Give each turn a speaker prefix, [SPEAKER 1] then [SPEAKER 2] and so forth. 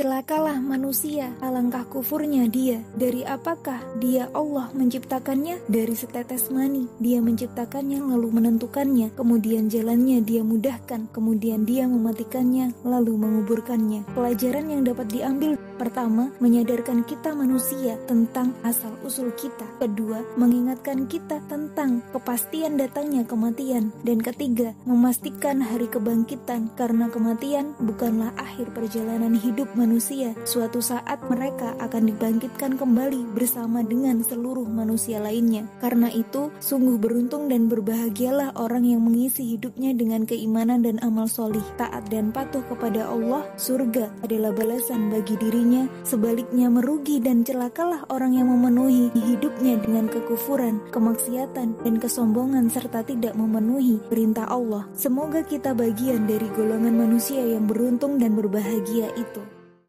[SPEAKER 1] Celakalah manusia, alangkah kufurnya dia. Dari apakah dia Allah menciptakannya? Dari setetes mani. Dia menciptakannya lalu menentukannya. Kemudian jalannya dia mudahkan. Kemudian dia mematikannya lalu menguburkannya. Pelajaran yang dapat diambil pertama, menyadarkan kita manusia tentang asal-usul kita. Kedua, mengingatkan kita tentang kepastian datangnya kematian. Dan ketiga, memastikan hari kebangkitan karena kematian bukanlah akhir perjalanan hidup manusia. Suatu saat mereka akan dibangkitkan kembali bersama dengan seluruh manusia lainnya. Karena itu, sungguh beruntung dan berbahagialah orang yang mengisi hidupnya dengan keimanan dan amal solih, taat dan patuh kepada Allah. Surga adalah balasan bagi dirinya. Sebaliknya merugi dan celakalah orang yang memenuhi hidupnya dengan kekufuran, kemaksiatan, dan kesombongan serta tidak memenuhi perintah Allah. Semoga kita bagian dari golongan manusia yang beruntung dan berbahagia itu.